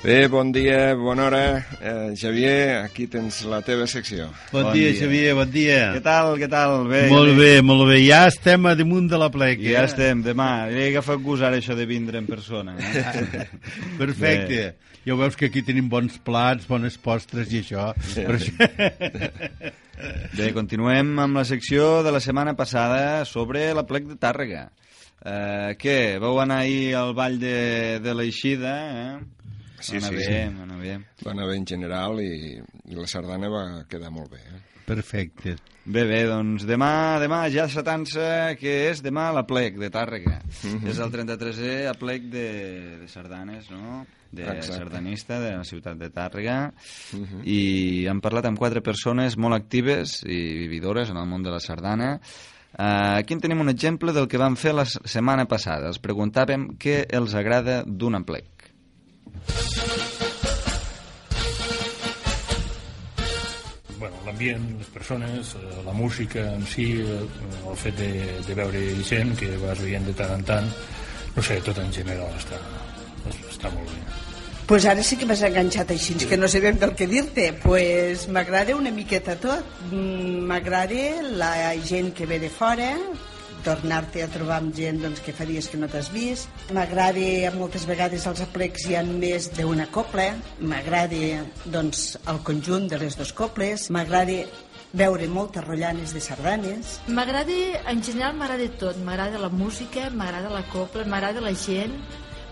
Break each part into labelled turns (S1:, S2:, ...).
S1: Bé, bon dia, bona hora. Eh, Xavier, aquí tens la teva secció.
S2: Bon,
S3: Bon
S2: dia,
S3: dia.
S2: Xavier, bon dia.
S3: Què tal, què tal? Bé,
S2: molt
S3: ja
S2: bé, molt bé. Ja estem a damunt de la plec.
S3: Ja estem, demà. He agafat gust ara això de vindre en persona. Eh?
S2: Perfecte. Ja veus que aquí tenim bons plats, bones postres i això. Sí. Per això...
S3: Bé, continuem amb la secció de la setmana passada sobre la plec de Tàrrega. Eh, què? Vau anar ahir al ball de, de l'Eixida, eh?
S1: Sí,
S3: va anar
S1: sí,
S3: bé,
S1: sí.
S3: va anar bé.
S1: Va anar bé en general i, i la sardana va quedar molt bé. Eh?
S2: Perfecte.
S3: Bé, bé, doncs demà, demà ja s'atança que és demà la plec de Tàrrega.
S1: Mhm.
S3: És el 33è aplec de, de sardanes, no? De
S1: Exacte.
S3: sardanista de la ciutat de Tàrrega.
S1: Mhm.
S3: I hem parlat amb quatre persones molt actives i vividores en el món de la sardana. Uh, aquí en tenim un exemple del que vam fer la setmana passada. Els preguntàvem què els agrada d'un aplec.
S4: Bueno, l'ambient, les persones, eh, la música en si, eh, el fet de, de veure gent que vas veient de tant en tant, no sé, tot en general està, està molt bé.
S5: Pues ara sí que m'has enganxat així, que no sabem del que dir-te. Pues m'agrada una miqueta tot. Mm, M'agrada la gent que ve de fora, tornar-te a trobar amb gent doncs, que fa dies que no t'has vist. M'agrada, moltes vegades als aplecs hi ha més d'una copla. M'agrada doncs, el conjunt de les dues coples. M'agrada veure moltes rotllanes de sardanes.
S6: M'agrada, en general m'agrada tot. M'agrada la música, m'agrada la copla, m'agrada la gent,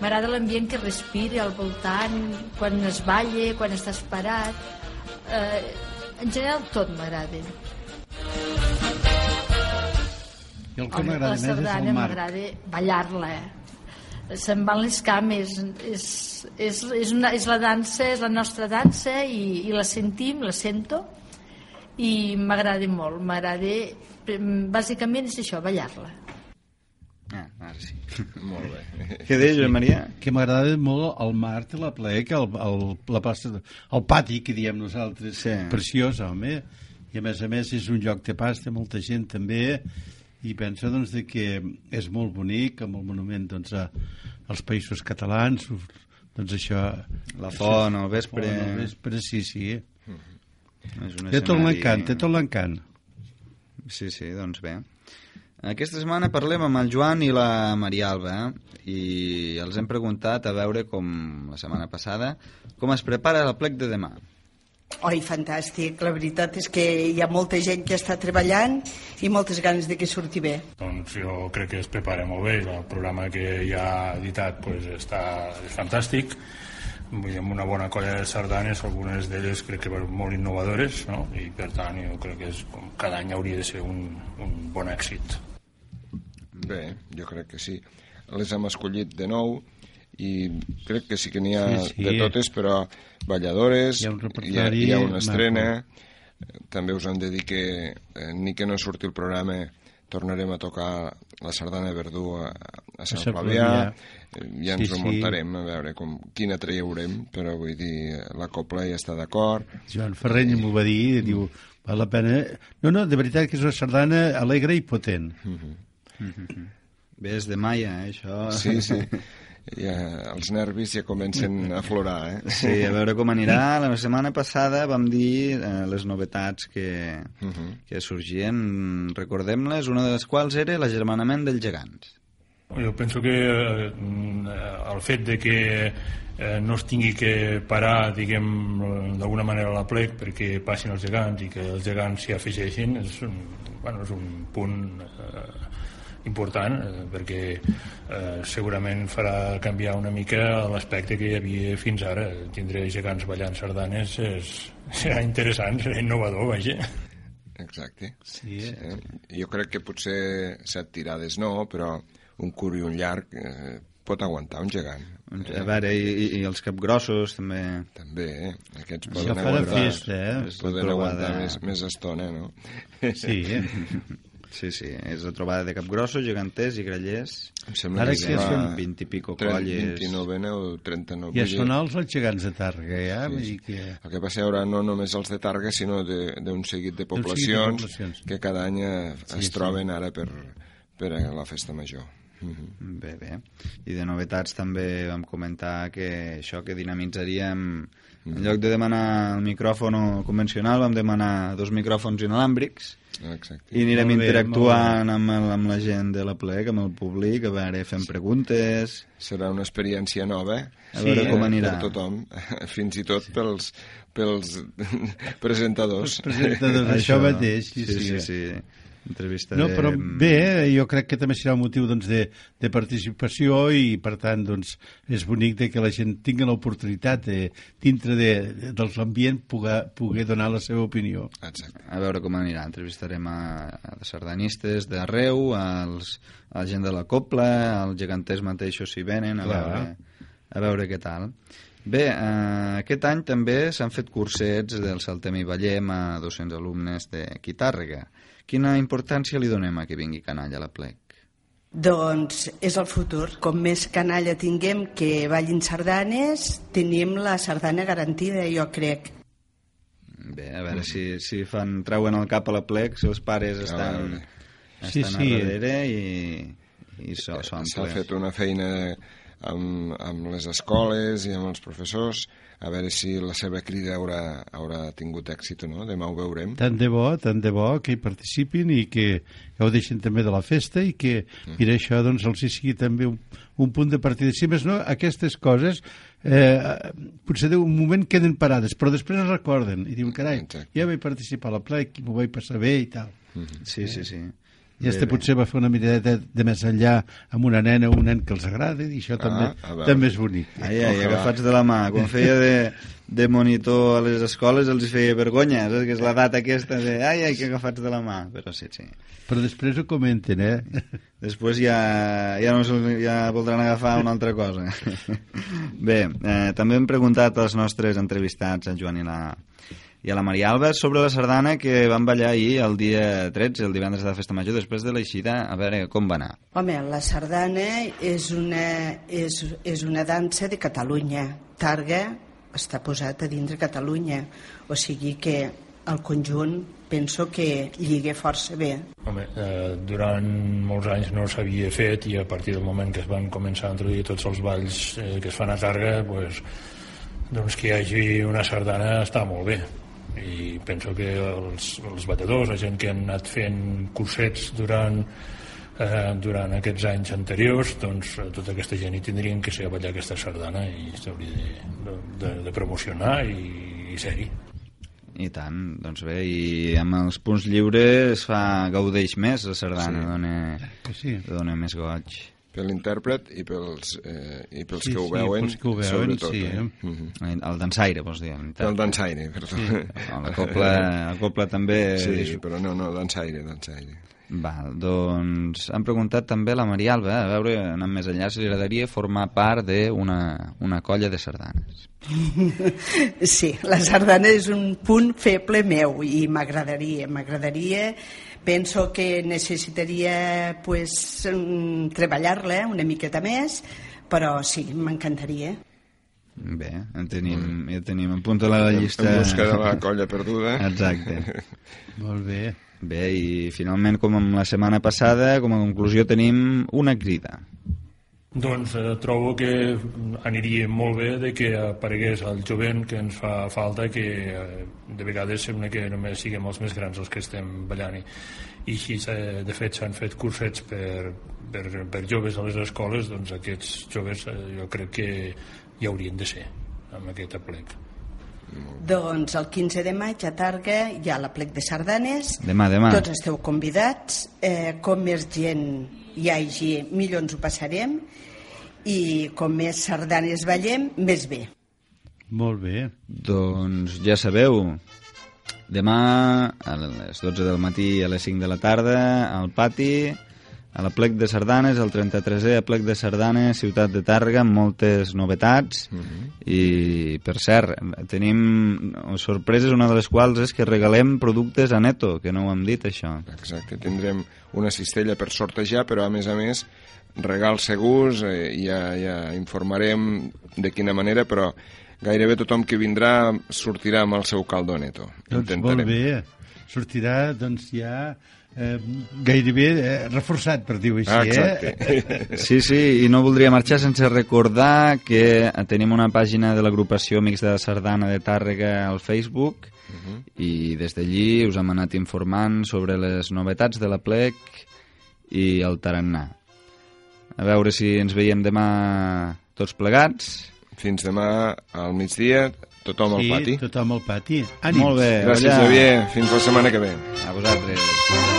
S6: m'agrada l'ambient que respira al voltant, quan es balla, quan estàs parat. Eh, en general tot m'agrada.
S2: I el que m'agrada més és el marc.
S6: m'agrada ballar-la. Se'n van les cames. És, és, és, una, és la dansa, és la nostra dansa i, i la sentim, la sento i m'agrada molt. M'agrada... Bàsicament és això, ballar-la.
S3: Ah, ara sí.
S1: Molt bé.
S3: Què deies, Joan Maria?
S2: que m'agrada molt el marc de la plec, el, el, la de- el pati que diem nosaltres,
S3: Sí.
S2: preciós, home. I a més a més és un lloc de pas, té molta gent també, i penso doncs, de que és molt bonic, amb el monument doncs, a, als països catalans, doncs això...
S3: La font, al vespre.
S2: Font, al vespre, sí, sí.
S3: És un
S2: Té tot l'encant, té tot l'encant.
S3: Sí, sí, doncs bé. Aquesta setmana parlem amb el Joan i la Maria Alba eh? i els hem preguntat a veure com la setmana passada com es prepara el plec de demà.
S5: Oi, fantàstic. La veritat és que hi ha molta gent que està treballant i moltes ganes de que surti bé.
S4: Doncs jo crec que es prepara molt bé, el programa que ja ha editat pues, està, és fantàstic, Vull dir, amb una bona colla de sardanes, algunes d'elles crec que molt innovadores, no? i per tant jo crec que és, com cada any hauria de ser un, un bon èxit.
S1: Bé, jo crec que sí. Les hem escollit de nou i crec que sí que n'hi ha
S2: Sí, sí.
S1: de totes, però balladores,
S2: Hi ha un
S1: hi ha, hi ha una
S2: maco.
S1: estrena, també us hem de dir que eh, ni que no surti el programa tornarem a tocar la sardana de Verdú a, a Sant Flavià. Eh, ja ens
S2: Sí, sí.
S1: remuntarem a veure com, quina traurem, però vull dir, la copla ja està d'acord,
S2: Joan Ferreny m'ho va dir, diu, val la pena... No, no, de veritat que és una sardana alegre i potent.
S3: Bé, és de maia, eh, això.
S1: sí, sí, ja, els nervis ja comencen a aflorar, eh?
S3: Sí, a veure com anirà. La setmana passada vam dir eh, les novetats que,
S1: Mhm.
S3: que sorgien. Recordem-les, una de les quals era l'agermanament dels gegants.
S4: Jo penso que eh, el fet de que eh, no es tingui que parar, diguem, d'alguna manera la plec perquè passin els gegants i que els gegants s'hi afegeixin és un, bueno, és un punt eh, important eh, perquè eh, segurament farà canviar una mica l'aspecte que hi havia fins ara. Tindre gegants ballant sardanes és, serà interessant, serà innovador, vaja.
S1: Exacte.
S2: Sí,
S1: Eh, jo crec que potser set tirades no, però un curt i un llarg eh, pot aguantar un gegant.
S3: A veure, i, i, els capgrossos també...
S1: També, eh? Aquests
S2: Això
S1: poden
S2: farà
S1: aguantar,
S2: festa, eh?
S1: Poden aguantar més, més estona, no?
S2: sí. Eh?
S3: Sí, sí, és la trobada de capgrossos, geganters i grallers.
S1: Em sembla
S2: Ara
S1: que, serà
S2: són
S3: 20 i pico
S1: 30,
S3: colles.
S1: 29 o 39.
S2: Ja
S1: vull dir,
S2: són els els gegants de Targa, ja?
S1: Sí,
S2: Vull
S1: sí.
S2: dir que...
S1: El que passa ara no només els de Targa, sinó de- d'un seguit de poblacions,
S2: poblacions.
S1: que cada any
S2: Sí,
S1: es
S2: sí.
S1: troben ara per, per a la festa major.
S3: Bé, bé. I de novetats també vam comentar que això que dinamitzaríem en lloc de demanar el micròfon convencional vam demanar dos micròfons inalàmbrics
S1: Exacte.
S3: i anirem
S2: Molt bé,
S3: interactuant amb, el, amb la gent de la plec, amb el públic, a veure, fem preguntes...
S1: Serà una experiència nova
S3: A veure
S1: eh,
S3: com anirà.
S1: per tothom, fins i tot pels, pels presentadors.
S2: Presentadors, això mateix, sí,
S3: sí,
S2: sí.
S3: sí, sí. Entrevista
S2: No,
S3: de...
S2: però bé, eh, jo crec que també serà un motiu doncs, de, de participació i, per tant, doncs, és bonic de que la gent tingui l'oportunitat de, dintre de, de, de l'ambient poder, poder donar la seva opinió.
S1: Exacte.
S3: A veure com anirà. Entrevistarem a, a sardanistes d'arreu, als, a la gent de la Copla, als geganters mateixos si venen, a
S2: Clar.
S3: veure, a veure què tal. Bé, eh, aquest any també s'han fet cursets del Saltem i Ballem a 200 alumnes de Quitàrrega. Quina importància li donem a que vingui canalla a la plec?
S5: Doncs és el futur. Com més canalla tinguem que ballin sardanes, tenim la sardana garantida, jo crec.
S3: Bé, a veure si, si fan, treuen el cap a la plec, si els pares estan,
S1: veure.
S2: Sí,
S3: estan
S2: sí.
S3: a darrere i, i
S1: S'ha fet una feina amb, amb les escoles i amb els professors a veure si la seva crida haurà, haurà tingut èxit o no. Demà ho veurem.
S2: Tant de bo, tant de bo que hi participin i que gaudeixin també de la festa i que, mira, això doncs, els hi sigui també un, un punt de partida. Si més no, aquestes coses eh, potser d'un moment queden parades, però després es recorden i diuen, carai,
S1: Exacte.
S2: ja vaig participar a la plec i m'ho vaig passar bé i tal.
S3: Sí, sí, sí.
S2: I este potser va fer una miradeta de més enllà amb una nena o un nen que els agrada i això també,
S1: a veure.
S2: també és bonic.
S3: Ai, ai, agafats de la mà. Quan feia de, de monitor a les escoles els feia vergonya, saps? Que és l'edat aquesta de ai, ai, que agafats de la mà. Però sí, sí.
S2: Però després ho comenten, eh?
S3: Després ja, ja, no, ja voldran agafar una altra cosa. Bé, eh, també hem preguntat als nostres entrevistats, a Joan i la, i a la Maria Alba, sobre la sardana que van ballar ahir el dia 13, el divendres de la Festa Major, després de l'eixida, a veure com va anar.
S5: Home, la sardana és una, és, és una dansa de Catalunya. Targa està posat a dintre Catalunya, o sigui que el conjunt penso que lliga força bé.
S4: Home, eh, durant molts anys no s'havia fet i a partir del moment que es van començar a introduir tots els balls eh, que es fan a Targa, pues, doncs que hi hagi una sardana està molt bé i penso que els, els balladors, la gent que han anat fent cursets durant eh, durant aquests anys anteriors doncs eh, tota aquesta gent hi tindrien que ser a ballar aquesta sardana i s'hauria de, de, de promocionar i, i ser-hi
S3: I tant, doncs bé, i amb els punts lliures fa gaudeix més la sardana,
S1: Sí.
S3: dona,
S2: Que sí.
S3: dona més goig.
S1: Per l'intèrpret i pels, eh, i pels
S2: Sí,
S1: que ho
S2: sí,
S1: veuen,
S2: pels que ho veuen,
S1: sobretot.
S2: sí,
S1: eh?
S2: eh?
S1: Mhm.
S3: El dansaire, vols dir?
S1: El dansaire, perdó.
S3: No, la copla, la copla també...
S1: Sí, però no, no, dansaire, dansaire.
S3: Val, doncs han preguntat també la Maria Alba, a veure, anant més enllà, si li agradaria formar part d'una una colla de sardanes.
S5: Sí, la sardana és un punt feble meu i m'agradaria, m'agradaria penso que necessitaria pues, mm, treballar-la una miqueta més però sí, m'encantaria
S3: Bé, ja tenim, ja tenim en punt a la llista...
S1: En busca de la colla perduda.
S3: Exacte.
S2: Molt bé.
S3: Bé, i finalment, com amb la setmana passada, com a conclusió tenim una crida.
S4: Doncs eh, trobo que aniria molt bé de que aparegués el jovent que ens fa falta, que eh, de vegades sembla que només siguem els més grans els que estem ballant. I, i així, eh, de fet, s'han fet cursets per, per, per joves a les escoles, doncs aquests joves eh, jo crec que hi haurien de ser amb aquest aplec.
S5: doncs el 15 de maig a Targa hi ha la plec de sardanes
S3: Demà, demà.
S5: tots esteu convidats eh, com més gent hi hagi millor ens ho passarem i com més sardanes ballem més bé
S2: Molt bé.
S3: Doncs ja sabeu, demà a les 12 del matí i a les 5 de la tarda al pati, a la plec de sardanes, el 33è plec de sardanes, ciutat de Tàrrega, amb moltes novetats i per cert, tenim sorpreses, una de les quals és que regalem productes a Neto, que no ho hem dit això.
S1: Exacte, tindrem una cistella per sortejar, però a més a més regals segurs, eh, ja, ja informarem de quina manera, però gairebé tothom que vindrà sortirà amb el seu caldo neto.
S2: Doncs molt bé. Sortirà, doncs, ja eh, gairebé eh, reforçat, per dir-ho així,
S1: Ah,
S2: eh?
S1: exacte.
S3: Sí, sí, i no voldria marxar sense recordar que tenim una pàgina de l'agrupació Amics de Sardana de Tàrrega al Facebook i des d'allí us hem anat informant sobre les novetats de la plec i el tarannà. A veure si ens veiem demà tots plegats.
S1: Fins demà al migdia, tothom al
S2: sí,
S1: pati.
S2: tothom al pati. Ànims.
S3: Molt bé,
S1: Gràcies,
S3: allà.
S1: Xavier. Fins la setmana que ve.
S3: A vosaltres.